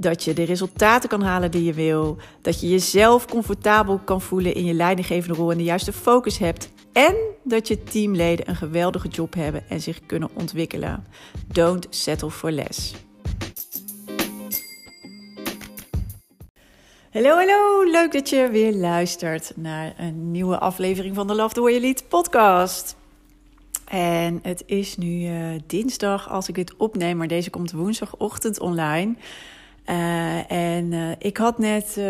Dat je de resultaten kan halen die je wil. Dat je jezelf comfortabel kan voelen in je leidinggevende rol en de juiste focus hebt. En dat je teamleden een geweldige job hebben en zich kunnen ontwikkelen. Don't settle for less. Hallo, hallo. Leuk dat je weer luistert naar een nieuwe aflevering van de Love the Way You Lead podcast. En het is nu uh, dinsdag als ik dit opneem, maar deze komt woensdagochtend online. Uh, en uh, ik had net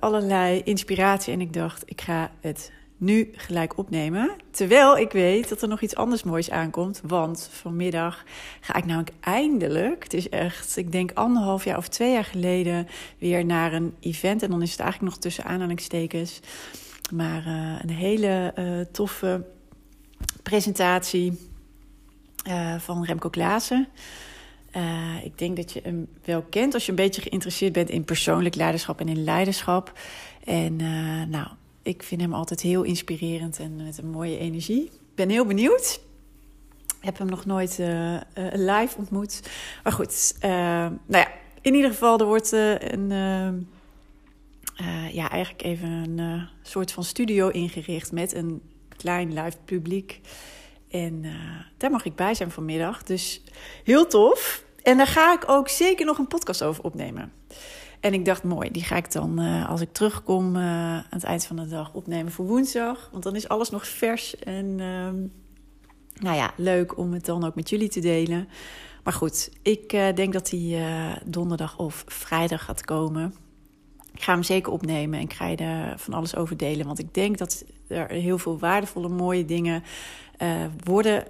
allerlei inspiratie en ik dacht, ik ga het nu gelijk opnemen. Terwijl ik weet dat er nog iets anders moois aankomt. Want vanmiddag ga ik namelijk eindelijk, het is echt, ik denk anderhalf jaar of twee jaar geleden, weer naar een event. En dan is het eigenlijk nog tussen aanhalingstekens. Maar een hele toffe presentatie van Remco Klaassen. Ik denk dat je hem wel kent als je een beetje geïnteresseerd bent in persoonlijk leiderschap en in leiderschap. En nou, ik vind hem altijd heel inspirerend en met een mooie energie. Ik ben heel benieuwd. Ik heb hem nog nooit uh, live ontmoet. Maar goed, nou ja, in ieder geval, er wordt een, ja, eigenlijk even een soort van studio ingericht met een klein live publiek. En daar mag ik bij zijn vanmiddag. Dus heel tof. En daar ga ik ook zeker nog een podcast over opnemen. En ik dacht, mooi, die ga ik dan uh, als ik terugkom uh, aan het eind van de dag opnemen voor woensdag. Want dan is alles nog vers en uh, nou ja, leuk om het dan ook met jullie te delen. Maar goed, ik uh, denk dat die donderdag of vrijdag gaat komen. Ik ga hem zeker opnemen en ik ga je er van alles over delen. Want ik denk dat er heel veel waardevolle, mooie dingen worden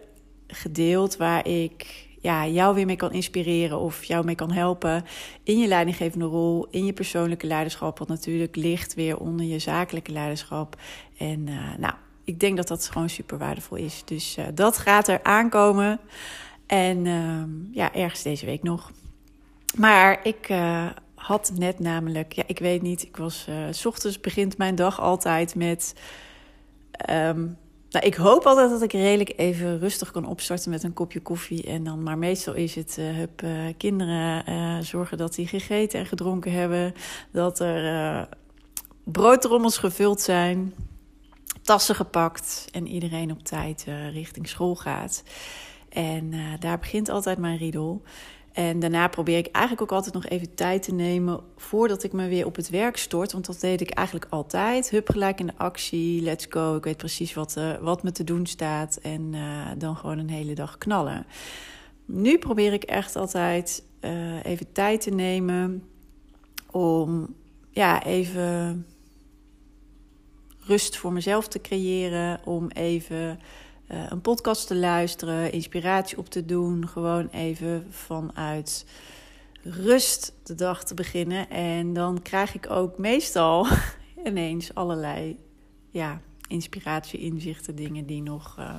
gedeeld waar ik ja, jou weer mee kan inspireren of jou mee kan helpen in je leidinggevende rol, in je persoonlijke leiderschap, wat natuurlijk ligt weer onder je zakelijke leiderschap. En uh, nou, ik denk dat dat gewoon super waardevol is. Dus uh, dat gaat er aankomen. En uh, ja, ergens deze week nog. Maar ik uh, had net namelijk, ja, ik weet niet, ik was, s ochtends begint mijn dag altijd met. Um, nou, ik hoop altijd dat ik redelijk even rustig kan opstarten met een kopje koffie. En dan, maar meestal is het uh, hup, uh, kinderen uh, zorgen dat die gegeten en gedronken hebben. Dat er broodrommels gevuld zijn, tassen gepakt en iedereen op tijd richting school gaat. En daar begint altijd mijn riedel. En daarna probeer ik eigenlijk ook altijd nog even tijd te nemen voordat ik me weer op het werk stort. Want dat deed ik eigenlijk altijd. Hup, gelijk in de actie, let's go. Ik weet precies wat, uh, wat me te doen staat. En uh, dan gewoon een hele dag knallen. Nu probeer ik echt altijd uh, even tijd te nemen om ja, even rust voor mezelf te creëren. Om even uh, een podcast te luisteren, inspiratie op te doen. Gewoon even vanuit rust de dag te beginnen. En dan krijg ik ook meestal ineens allerlei ja, inspiratie, inzichten, dingen die nog. Uh,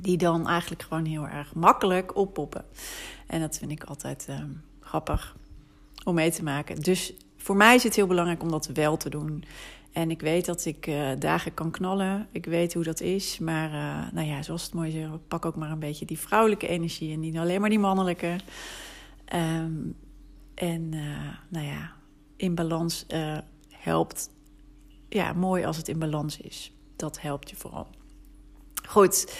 die dan eigenlijk gewoon heel erg makkelijk oppoppen. En dat vind ik altijd uh, grappig om mee te maken. Dus voor mij is het heel belangrijk om dat wel te doen. En ik weet dat ik uh, dagen kan knallen. Ik weet hoe dat is. Maar uh, nou ja, zoals het mooi zegt, pak ook maar een beetje die vrouwelijke energie en niet alleen maar die mannelijke. Um, en uh, nou ja, in balans helpt. Ja, mooi als het in balans is. Dat helpt je vooral. Goed.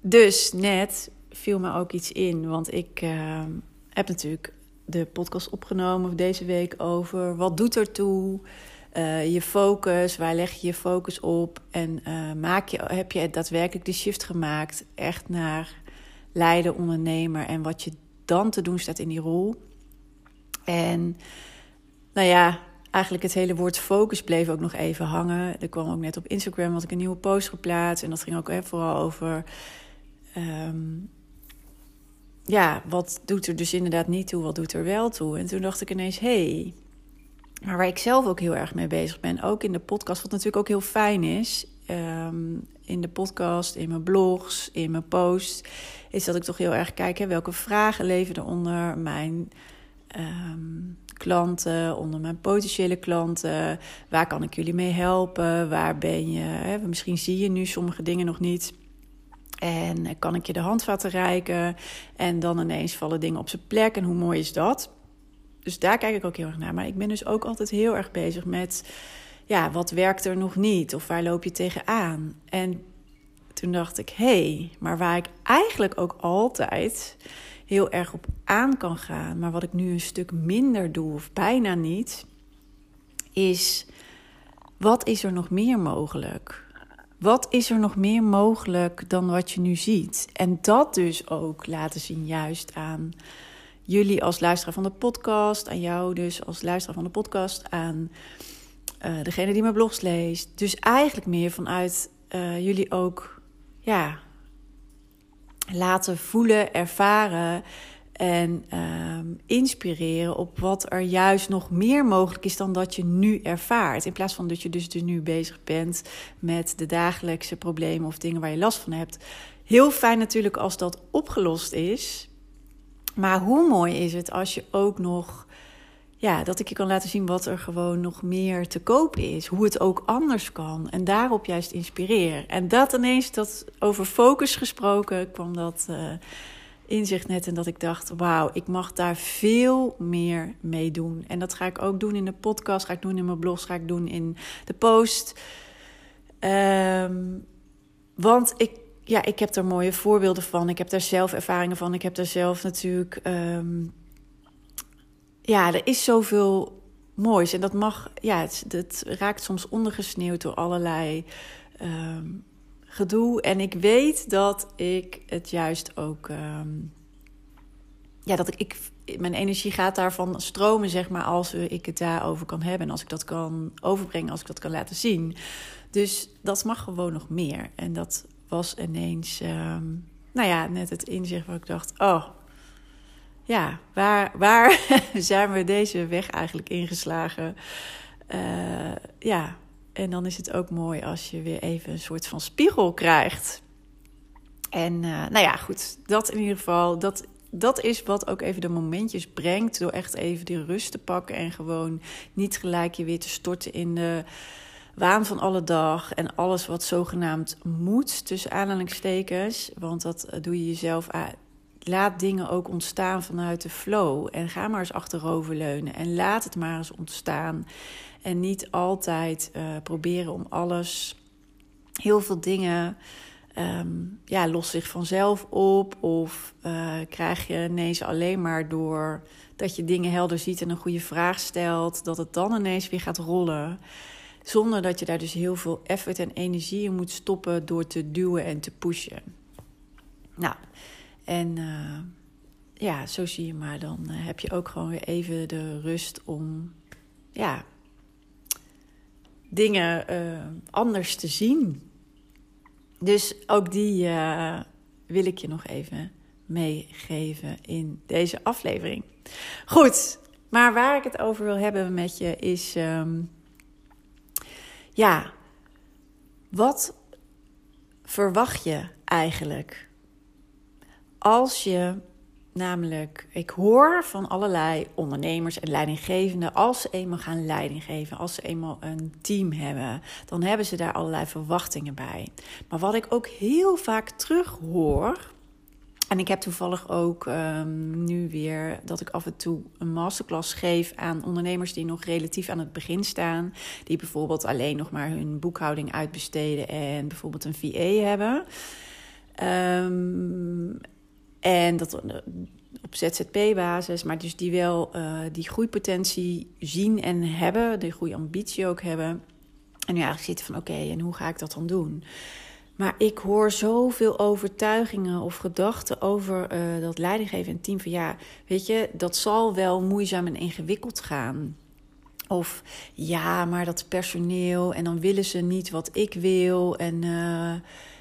Dus net viel me ook iets in. Want ik ehm, heb natuurlijk de podcast opgenomen deze week over wat doet ertoe uh, je focus, waar leg je je focus op en uh, maak je, heb je daadwerkelijk de shift gemaakt echt naar leider, ondernemer en wat je dan te doen staat in die rol. En nou ja, eigenlijk het hele woord focus bleef ook nog even hangen. Er kwam ook net op Instagram wat ik een nieuwe post geplaatst en dat ging ook vooral over. Um, ja, wat doet er dus inderdaad niet toe, wat doet er wel toe? En toen dacht ik ineens, hé, hey, Maar waar ik zelf ook heel erg mee bezig ben, ook in de podcast, wat natuurlijk ook heel fijn is, ehm, in de podcast, in mijn blogs, in mijn posts, is dat ik toch heel erg kijk hè, welke vragen leven er onder mijn ehm, klanten, onder mijn potentiële klanten. Waar kan ik jullie mee helpen? Waar ben je? Hè? Misschien zie je nu sommige dingen nog niet. En kan ik je de handvatten reiken? En dan ineens vallen dingen op zijn plek. En hoe mooi is dat? Dus daar kijk ik ook heel erg naar. Maar ik ben dus ook altijd heel erg bezig met... ja, wat werkt er nog niet? Of waar loop je tegenaan? En toen dacht ik, hé, hey, maar waar ik eigenlijk ook altijd heel erg op aan kan gaan, maar wat ik nu een stuk minder doe, of bijna niet, is wat is er nog meer mogelijk? Wat is er nog meer mogelijk dan wat je nu ziet? En dat dus ook laten zien, juist aan jullie als luisteraar van de podcast, aan jou dus als luisteraar van de podcast, aan uh, degene die mijn blogs leest. Dus eigenlijk meer vanuit uh, jullie ook, ja, laten voelen, ervaren en uh, inspireren op wat er juist nog meer mogelijk is dan dat je nu ervaart. In plaats van dat je dus, dus nu bezig bent met de dagelijkse problemen of dingen waar je last van hebt. Heel fijn natuurlijk als dat opgelost is. Maar hoe mooi is het als je ook nog ja, dat ik je kan laten zien wat er gewoon nog meer te koop is. Hoe het ook anders kan. En daarop juist inspireer. En dat ineens, dat over focus gesproken, kwam dat uh, inzicht net. En dat ik dacht, wauw, ik mag daar veel meer mee doen. En dat ga ik ook doen in de podcast, ga ik doen in mijn blog, ga ik doen in de post. Um, want ik, ja, ik heb er mooie voorbeelden van. Ik heb daar zelf ervaringen van. Ik heb daar zelf natuurlijk... Um, ja, er is zoveel moois. En dat mag, ja, het, het raakt soms ondergesneeuwd door allerlei um, gedoe. En ik weet dat ik het juist ook. Um, ja, dat ik, ik. Mijn energie gaat daarvan stromen, zeg maar, als ik het daarover kan hebben. En als ik dat kan overbrengen, als ik dat kan laten zien. Dus dat mag gewoon nog meer. En dat was ineens. Um, nou ja, net het inzicht waar ik dacht: oh, ja, waar, waar zijn we deze weg eigenlijk ingeslagen? Uh, ja, en dan is het ook mooi als je weer even een soort van spiegel krijgt. En uh, nou ja, goed, dat in ieder geval, dat, dat is wat ook even de momentjes brengt. Door echt even die rust te pakken en gewoon niet gelijk je weer te storten in de waan van alle dag en alles wat zogenaamd moet, tussen aanhalingstekens. Want dat doe je jezelf laat dingen ook ontstaan vanuit de flow. En ga maar eens achteroverleunen. En laat het maar eens ontstaan. En niet altijd uh, proberen om alles, heel veel dingen. Um, ja, los zich vanzelf op. Of uh, krijg je ineens alleen maar door dat je dingen helder ziet en een goede vraag stelt, dat het dan ineens weer gaat rollen. Zonder dat je daar dus heel veel effort en energie in moet stoppen door te duwen en te pushen. Nou, en uh, ja, zo zie je maar. Dan uh, heb je ook gewoon weer even de rust om ja, dingen uh, anders te zien. Dus ook die wil ik je nog even meegeven in deze aflevering. Goed, maar waar ik het over wil hebben met je is. Um, ja, wat verwacht je eigenlijk als je namelijk, ik hoor van allerlei ondernemers en leidinggevenden, als ze eenmaal gaan leiding geven, als ze eenmaal een team hebben, dan hebben ze daar allerlei verwachtingen bij. Maar wat ik ook heel vaak terug hoor. En ik heb toevallig ook um, nu weer dat ik af en toe een masterclass geef aan ondernemers die nog relatief aan het begin staan. Die bijvoorbeeld alleen nog maar hun boekhouding uitbesteden en bijvoorbeeld een VA hebben. Um, en dat eh, op ZZP-basis, maar dus die wel uh, die groeipotentie zien en hebben, de groeiambitie ook hebben. En nu eigenlijk zitten van oké, en hoe ga ik dat dan doen? Maar ik hoor zoveel overtuigingen of gedachten over uh, dat leidinggeven en team. Van ja, weet je, dat zal wel moeizaam en ingewikkeld gaan. Of ja, maar dat personeel en dan willen ze niet wat ik wil. En uh,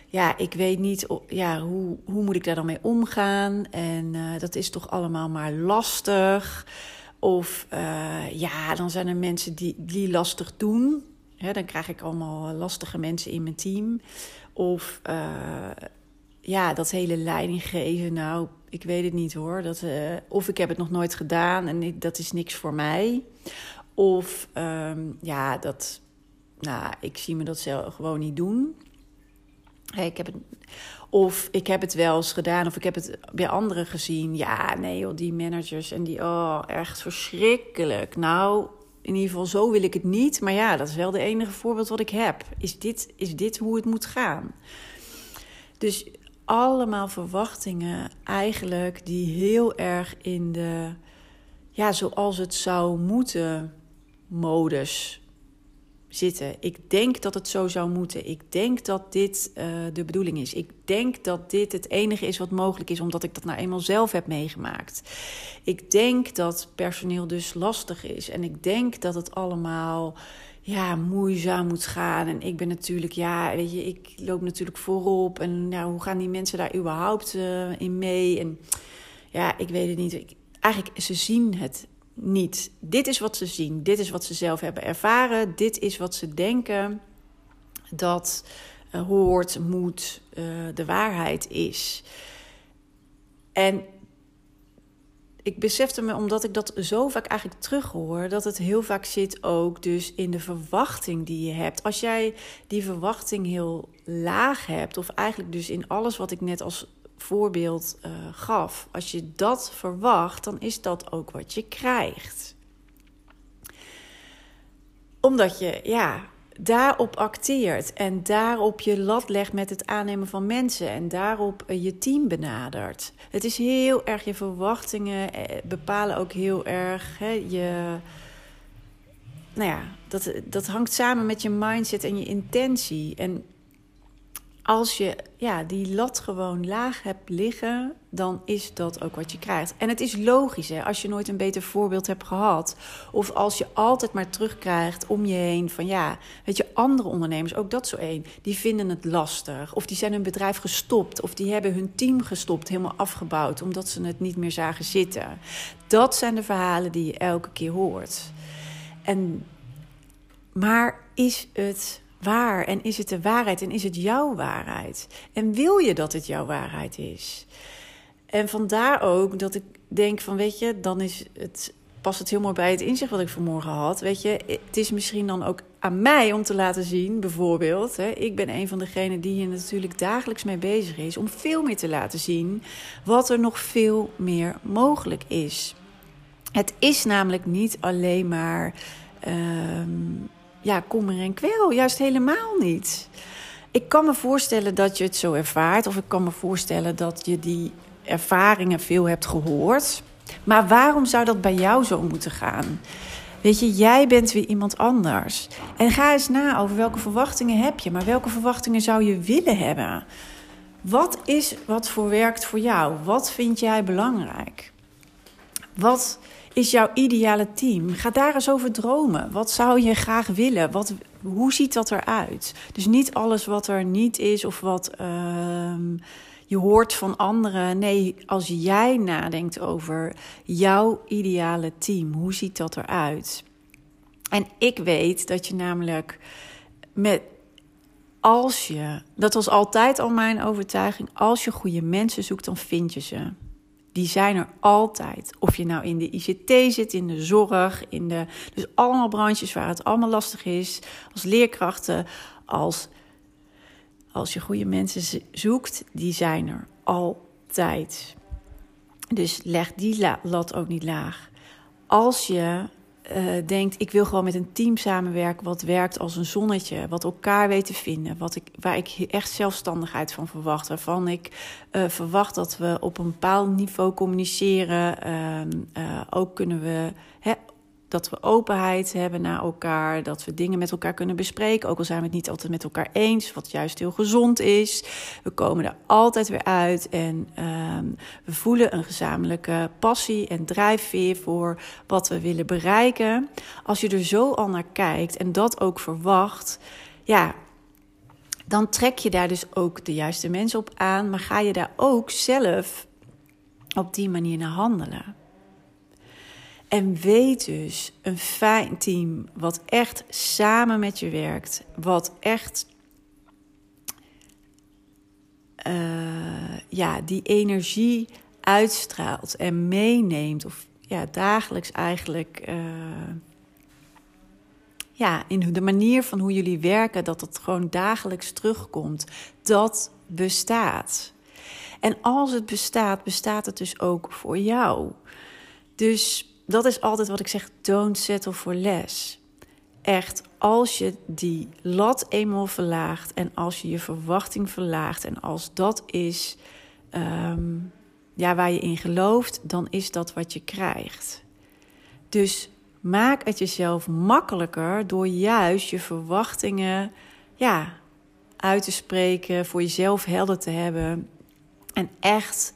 ja, ik weet niet ja, hoe, hoe moet ik daar dan mee omgaan. En uh, dat is toch allemaal maar lastig. Of ja, dan zijn er mensen die, die lastig doen. dan krijg ik allemaal lastige mensen in mijn team. Of uh, ja, dat hele leiding geven. Nou, ik weet het niet hoor. Dat, uh, of ik heb het nog nooit gedaan en dat is niks voor mij. Of um, ja, dat, nou, ik zie me dat zelf gewoon niet doen. Ik heb het, of ik heb het wel eens gedaan, of ik heb het bij anderen gezien. Ja, nee joh, die managers en die, oh, echt verschrikkelijk. Nou, in ieder geval zo wil ik het niet. Maar ja, dat is wel de enige voorbeeld wat ik heb. Is dit, is dit hoe het moet gaan? Dus allemaal verwachtingen eigenlijk die heel erg in de, ja, zoals het zou moeten modus zitten. Ik denk dat het zo zou moeten. Ik denk dat dit uh, de bedoeling is. Ik denk dat dit het enige is wat mogelijk is, omdat ik dat nou eenmaal zelf heb meegemaakt. Ik denk dat personeel dus lastig is. En ik denk dat het allemaal ja, moeizaam moet gaan. En ik ben natuurlijk, ja, weet je, ik loop natuurlijk voorop. En nou, hoe gaan die mensen daar überhaupt uh, in mee? En ja, ik weet het niet. Ik, eigenlijk, ze zien het niet. Dit is wat ze zien. Dit is wat ze zelf hebben ervaren. Dit is wat ze denken dat uh, hoort, moet, uh, de waarheid is. En ik besefte me, omdat ik dat zo vaak eigenlijk terughoor, dat het heel vaak zit ook dus in de verwachting die je hebt. Als jij die verwachting heel laag hebt, of eigenlijk dus in alles wat ik net als voorbeeld uh, gaf, als je dat verwacht, dan is dat ook wat je krijgt. Omdat je, ja, daarop acteert en daarop je lat legt met het aannemen van mensen en daarop eh, je team benadert. Het is heel erg je verwachtingen eh, bepalen ook heel erg hè, je. Nou ja, dat, dat hangt samen met je mindset en je intentie. En als je ja, die lat gewoon laag hebt liggen, dan is dat ook wat je krijgt. En het is logisch, hè, als je nooit een beter voorbeeld hebt gehad. Of als je altijd maar terugkrijgt om je heen van ja, weet je, andere ondernemers, ook dat zo één, die vinden het lastig. Of die zijn hun bedrijf gestopt. Of die hebben hun team gestopt, helemaal afgebouwd, omdat ze het niet meer zagen zitten. Dat zijn de verhalen die je elke keer hoort. En, maar is het waar en is het de waarheid en is het jouw waarheid? En wil je dat het jouw waarheid is? En vandaar ook dat ik denk van weet je, dan is het past het heel mooi bij het inzicht wat ik vanmorgen had. Weet je, het is misschien dan ook aan mij om te laten zien, bijvoorbeeld. Hè, ik ben een van degenen die hier natuurlijk dagelijks mee bezig is. Om veel meer te laten zien wat er nog veel meer mogelijk is. Het is namelijk niet alleen maar. Uh, ja, kommer en kwel. Juist helemaal niet. Ik kan me voorstellen dat je het zo ervaart, of ik kan me voorstellen dat je die ervaringen veel hebt gehoord. Maar waarom zou dat bij jou zo moeten gaan? Weet je, jij bent weer iemand anders. En ga eens na over welke verwachtingen heb je, maar welke verwachtingen zou je willen hebben? Wat is wat voor werkt voor jou? Wat vind jij belangrijk? Wat is jouw ideale team? Ga daar eens over dromen. Wat zou je graag willen? Wat, hoe ziet dat eruit? Dus niet alles wat er niet is of wat uh, je hoort van anderen. Nee, als jij nadenkt over jouw ideale team, hoe ziet dat eruit? En ik weet dat je namelijk met als je, dat was altijd al mijn overtuiging, als je goede mensen zoekt, dan vind je ze. Die zijn er altijd. Of je nou in de ICT zit, in de zorg, in de. Dus allemaal branches waar het allemaal lastig is. Als leerkrachten, als. Als je goede mensen zoekt, die zijn er altijd. Dus leg die lat ook niet laag. Als je uh, denkt, ik wil gewoon met een team samenwerken wat werkt als een zonnetje, wat elkaar weet te vinden, wat ik, waar ik echt zelfstandigheid van verwacht, waarvan ik uh, verwacht dat we op een bepaald niveau communiceren. Uh, ook kunnen we dat we openheid hebben naar elkaar, dat we dingen met elkaar kunnen bespreken, ook al zijn we het niet altijd met elkaar eens, wat juist heel gezond is. We komen er altijd weer uit en um, we voelen een gezamenlijke passie en drijfveer voor wat we willen bereiken. Als je er zo al naar kijkt en dat ook verwacht, ja, dan trek je daar dus ook de juiste mensen op aan, maar ga je daar ook zelf op die manier naar handelen. En weet dus, een fijn team wat echt samen met je werkt, wat echt uh, ja, die energie uitstraalt en meeneemt, of ja, dagelijks eigenlijk, uh, ja, in de manier van hoe jullie werken, dat het gewoon dagelijks terugkomt, dat bestaat. En als het bestaat, bestaat het dus ook voor jou. Dus dat is altijd wat ik zeg: don't settle for less. Echt, als je die lat eenmaal verlaagt en als je je verwachting verlaagt en als dat is um, ja, waar je in gelooft, dan is dat wat je krijgt. Dus maak het jezelf makkelijker door juist je verwachtingen ja, uit te spreken, voor jezelf helder te hebben en echt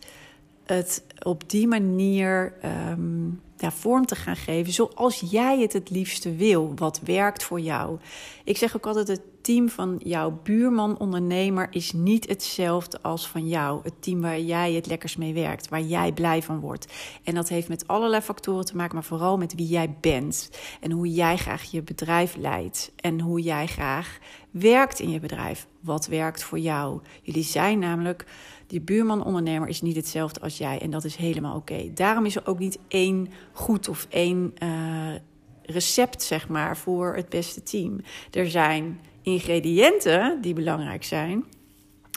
het op die manier um, ja, vorm te gaan geven zoals jij het het liefste wil, wat werkt voor jou. Ik zeg ook altijd, het team van jouw buurman ondernemer is niet hetzelfde als van jou. Het team waar jij het lekkers mee werkt, waar jij blij van wordt. En dat heeft met allerlei factoren te maken, maar vooral met wie jij bent. En hoe jij graag je bedrijf leidt. En hoe jij graag werkt in je bedrijf. Wat werkt voor jou? Jullie zijn namelijk die buurman-ondernemer is niet hetzelfde als jij en dat is helemaal oké. Daarom is er ook niet één goed of één uh, recept, zeg maar, voor het beste team. Er zijn ingrediënten die belangrijk zijn,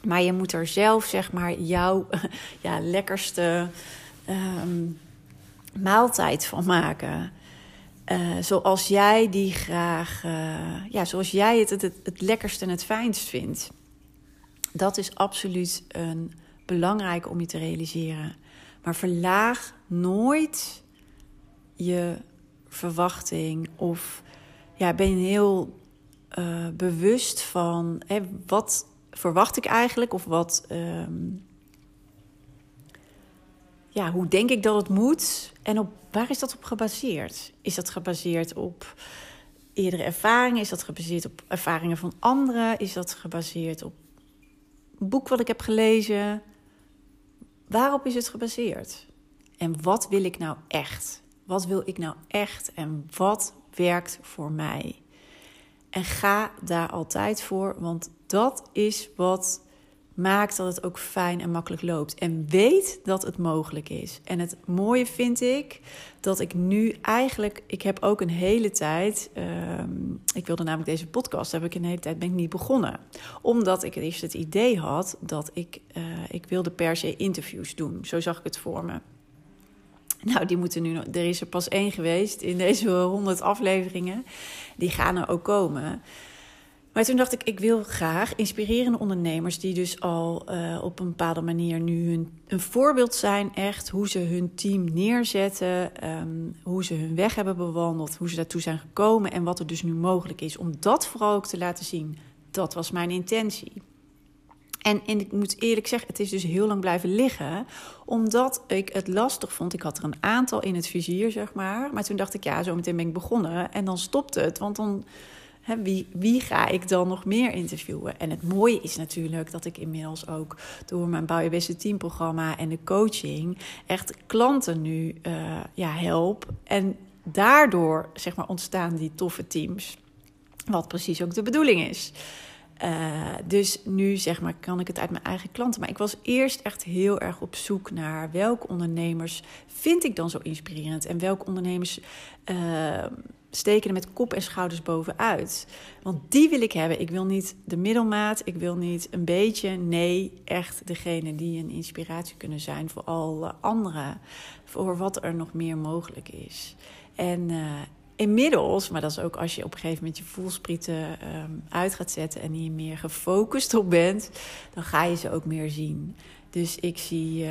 maar je moet er zelf, zeg maar, jouw ja, lekkerste um, maaltijd van maken. Uh, zoals jij die graag, uh, ja, zoals jij het, het, het lekkerst en het fijnst vindt. Dat is absoluut een belangrijk om je te realiseren. Maar verlaag nooit je verwachting of ja, ben heel uh, bewust van hè, wat verwacht ik eigenlijk of wat, um, ja, hoe denk ik dat het moet en op waar is dat op gebaseerd? Is dat gebaseerd op eerdere ervaringen? Is dat gebaseerd op ervaringen van anderen? Is dat gebaseerd op boek wat ik heb gelezen? Waarop is het gebaseerd? En wat wil ik nou echt? Wat wil ik nou echt en wat werkt voor mij? En ga daar altijd voor, want dat is wat maakt dat het ook fijn en makkelijk loopt. En weet dat het mogelijk is. En het mooie vind ik dat ik nu eigenlijk, ik heb ook een hele tijd, um, ik wilde namelijk deze podcast, heb ik een hele tijd ben ik niet begonnen, omdat ik eerst het idee had dat ik, uh, ik wilde per se interviews doen. Zo zag ik het voor me. Nou, die moeten nu. Er is er pas één geweest in deze honderd afleveringen. Die gaan er ook komen. Maar toen dacht ik, ik wil graag inspirerende ondernemers die dus al uh, op een bepaalde manier nu hun, een voorbeeld zijn, echt hoe ze hun team neerzetten, um, hoe ze hun weg hebben bewandeld, hoe ze daartoe zijn gekomen en wat er dus nu mogelijk is. Om dat vooral ook te laten zien. Dat was mijn intentie. En, en ik moet eerlijk zeggen, het is dus heel lang blijven liggen, omdat ik het lastig vond. Ik had er een aantal in het vizier, zeg maar. Maar toen dacht ik, ja, zo meteen ben ik begonnen. En dan stopte het, want dan wie, wie ga ik dan nog meer interviewen? En het mooie is natuurlijk dat ik inmiddels ook door mijn Bouw je Beste Team programma en de coaching echt klanten nu uh, ja, help. En daardoor zeg maar, ontstaan die toffe teams. Wat precies ook de bedoeling is. Uh, dus nu zeg maar, kan ik het uit mijn eigen klanten. Maar ik was eerst echt heel erg op zoek naar welke ondernemers vind ik dan zo inspirerend. En welke ondernemers uh, steken er met kop en schouders bovenuit. Want die wil ik hebben. Ik wil niet de middelmaat. Ik wil niet een beetje. Nee, echt degene die een inspiratie kunnen zijn voor alle anderen. Voor wat er nog meer mogelijk is. En uh, inmiddels, maar dat is ook als je op een gegeven moment je voelsprieten um, uit gaat zetten en hier meer gefocust op bent, dan ga je ze ook meer zien. Dus ik zie, uh,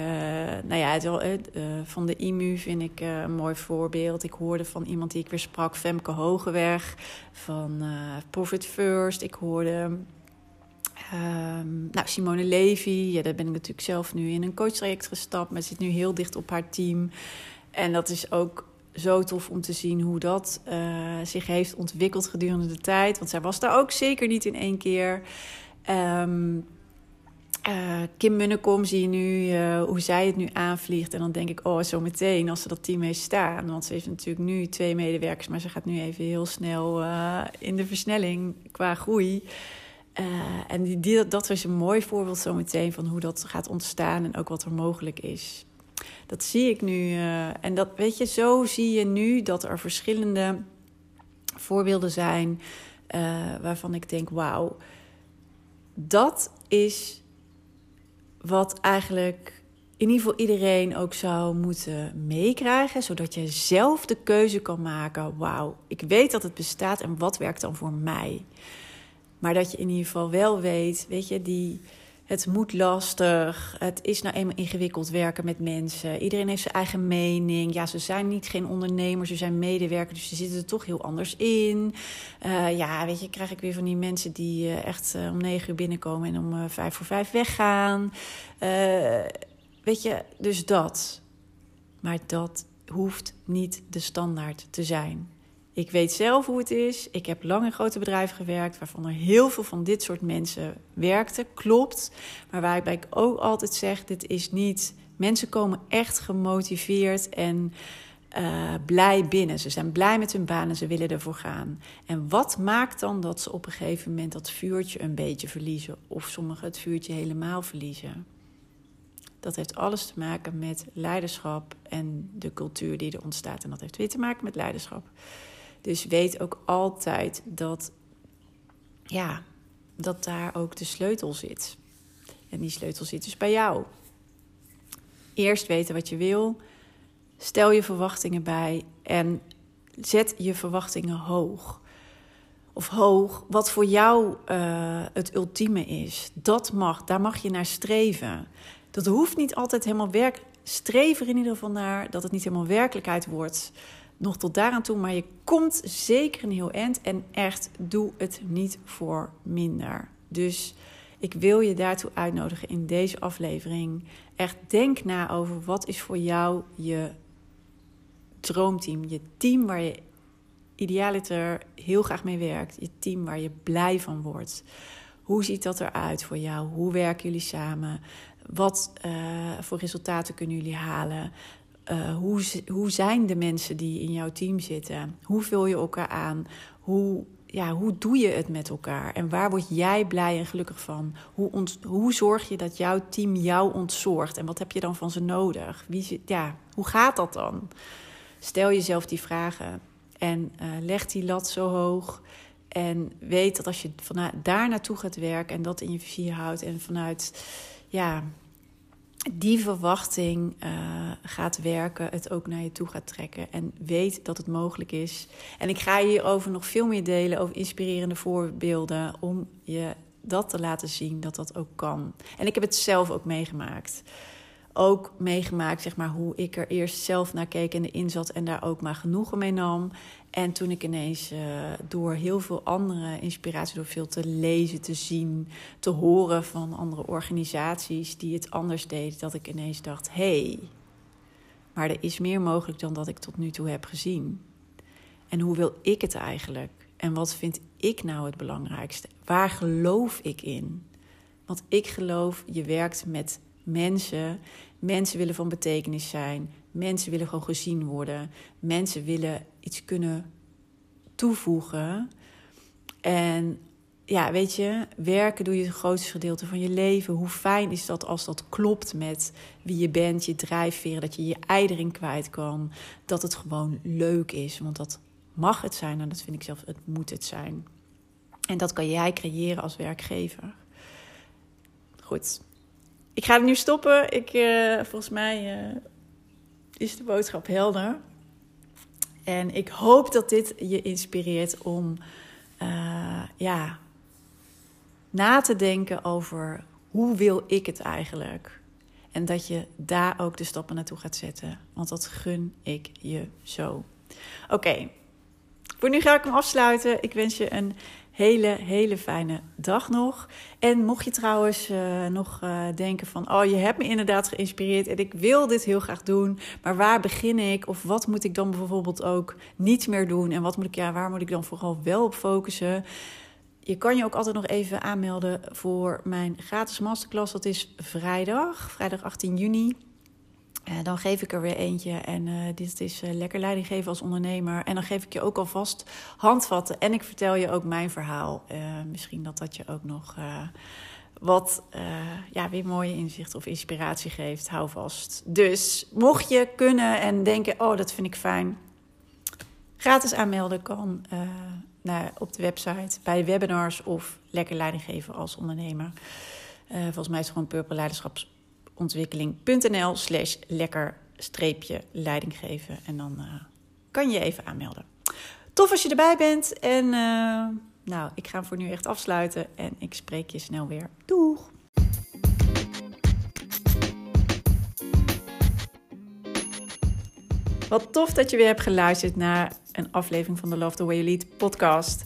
nou ja, het, uh, van de IMU vind ik uh, een mooi voorbeeld. Ik hoorde van iemand die ik weer sprak, Femke Hogeweg van Profit First. Ik hoorde um, nou, Simone Levy. Ja, daar ben ik natuurlijk zelf nu in een coachtraject gestapt, maar zit nu heel dicht op haar team. En dat is ook zo tof om te zien hoe dat zich heeft ontwikkeld gedurende de tijd. Want zij was daar ook zeker niet in één keer. Um, uh, Kim Munnekom zie je nu uh, hoe zij het nu aanvliegt. En dan denk ik, oh, zo meteen als ze dat team heeft staan. Want ze heeft natuurlijk nu twee medewerkers, maar ze gaat nu even heel snel uh, in de versnelling qua groei. en die, dat was een mooi voorbeeld zo meteen van hoe dat gaat ontstaan en ook wat er mogelijk is. Dat zie ik nu. en dat weet je, zo zie je nu dat er verschillende voorbeelden zijn waarvan ik denk, wauw, dat is wat eigenlijk in ieder geval iedereen ook zou moeten meekrijgen, zodat je zelf de keuze kan maken: wauw, ik weet dat het bestaat en wat werkt dan voor mij? Maar dat je in ieder geval wel weet, weet je, die, het moet lastig. Het is nou eenmaal ingewikkeld werken met mensen. Iedereen heeft zijn eigen mening. Ja, ze zijn niet geen ondernemers, ze zijn medewerkers, dus ze zitten er toch heel anders in. Uh, ja, weet je, krijg ik weer van die mensen die uh, echt uh, om negen uur binnenkomen en om vijf voor vijf weggaan. weet je, dus dat. Maar dat hoeft niet de standaard te zijn. Ik weet zelf hoe het is. Ik heb lang in grote bedrijven gewerkt, waarvan er heel veel van dit soort mensen werkten. Klopt. Maar waarbij ik ook altijd zeg: dit is niet. Mensen komen echt gemotiveerd en uh, blij binnen. Ze zijn blij met hun baan en ze willen ervoor gaan. En wat maakt dan dat ze op een gegeven moment dat vuurtje een beetje verliezen? Of sommigen het vuurtje helemaal verliezen? Dat heeft alles te maken met leiderschap en de cultuur die er ontstaat. En dat heeft weer te maken met leiderschap. Dus weet ook altijd dat, ja, dat daar ook de sleutel zit. En die sleutel zit dus bij jou. Eerst weten wat je wil. Stel je verwachtingen bij en zet je verwachtingen hoog. Of hoog, wat voor jou uh, het ultieme is. Dat mag, daar mag je naar streven. Dat hoeft niet altijd helemaal werk. Streef er in ieder geval naar dat het niet helemaal werkelijkheid wordt nog tot daaraan toe. Maar je komt zeker een heel eind. En echt, doe het niet voor minder. Dus ik wil je daartoe uitnodigen in deze aflevering. Echt denk na over wat is voor jou je droomteam. Je team waar je idealiter heel graag mee werkt. Je team waar je blij van wordt. Hoe ziet dat eruit voor jou? Hoe werken jullie samen? Wat uh, voor resultaten kunnen jullie halen? Uh, hoe, hoe zijn de mensen die in jouw team zitten? Hoe vul je elkaar aan? Hoe, ja, hoe doe je het met elkaar? En waar word jij blij en gelukkig van? Hoe, ont, hoe zorg je dat jouw team jou ontzorgt? En wat heb je dan van ze nodig? Wie, ja, hoe gaat dat dan? Stel jezelf die vragen en uh, leg die lat zo hoog. En weet dat als je vanuit daar naartoe gaat werken en dat in je visie houdt en vanuit ja, die verwachting uh, gaat werken, het ook naar je toe gaat trekken en weet dat het mogelijk is. En ik ga hierover nog veel meer delen over inspirerende voorbeelden om je dat te laten zien dat dat ook kan. En ik heb het zelf ook meegemaakt ook meegemaakt, zeg maar, hoe ik er eerst zelf naar keek en erin zat en daar ook maar genoegen mee nam. En toen ik ineens uh, door heel veel andere inspiratie, door veel te lezen, te zien, te horen van andere organisaties die het anders deden, dat ik ineens dacht: hé, hey, maar er is meer mogelijk dan dat ik tot nu toe heb gezien. En hoe wil ik het eigenlijk? En wat vind ik nou het belangrijkste? Waar geloof ik in? Want ik geloof, je werkt met mensen. Mensen willen van betekenis zijn. Mensen willen gewoon gezien worden. Mensen willen iets kunnen toevoegen. En ja, weet je, werken doe je het grootste gedeelte van je leven. Hoe fijn is dat als dat klopt met wie je bent, je drijfveren, dat je je eidering kwijt kan. Dat het gewoon leuk is, want dat mag het zijn en dat vind ik zelf, het moet het zijn. En dat kan jij creëren als werkgever. Goed, ik ga het nu stoppen. Ik, uh, volgens mij uh, is de boodschap helder. En ik hoop dat dit je inspireert om uh, ja, na te denken over hoe wil ik het eigenlijk. En dat je daar ook de stappen naartoe gaat zetten. Want dat gun ik je zo. Oké, voor nu ga ik hem afsluiten. Ik wens je een hele, hele fijne dag nog. En mocht je trouwens uh, nog uh, denken van... oh, je hebt me inderdaad geïnspireerd en ik wil dit heel graag doen... maar waar begin ik? Of wat moet ik dan bijvoorbeeld ook niet meer doen? En wat moet ik, ja, waar moet ik dan vooral wel op focussen? je kan je ook altijd nog even aanmelden voor mijn gratis masterclass. Dat is vrijdag, vrijdag 18 juni. Uh, dan geef ik er weer eentje. En uh, dit is uh, lekker leiding geven als ondernemer. En dan geef ik je ook alvast handvatten. En ik vertel je ook mijn verhaal. misschien dat dat je ook nog wat ja, weer mooie inzicht of inspiratie geeft. Hou vast. Dus mocht je kunnen en denken: oh, dat vind ik fijn. Gratis aanmelden kan naar, op de website bij webinars of lekker leiding geven als ondernemer. volgens mij is het gewoon Purple Leiderschap ontwikkeling.nl slash lekker streepje leiding geven. En dan uh, kan je even aanmelden. Tof als je erbij bent. En uh, nou, ik ga hem voor nu echt afsluiten. En ik spreek je snel weer. Doeg! Wat tof dat je weer hebt geluisterd naar een aflevering van de Love the Way You Lead podcast.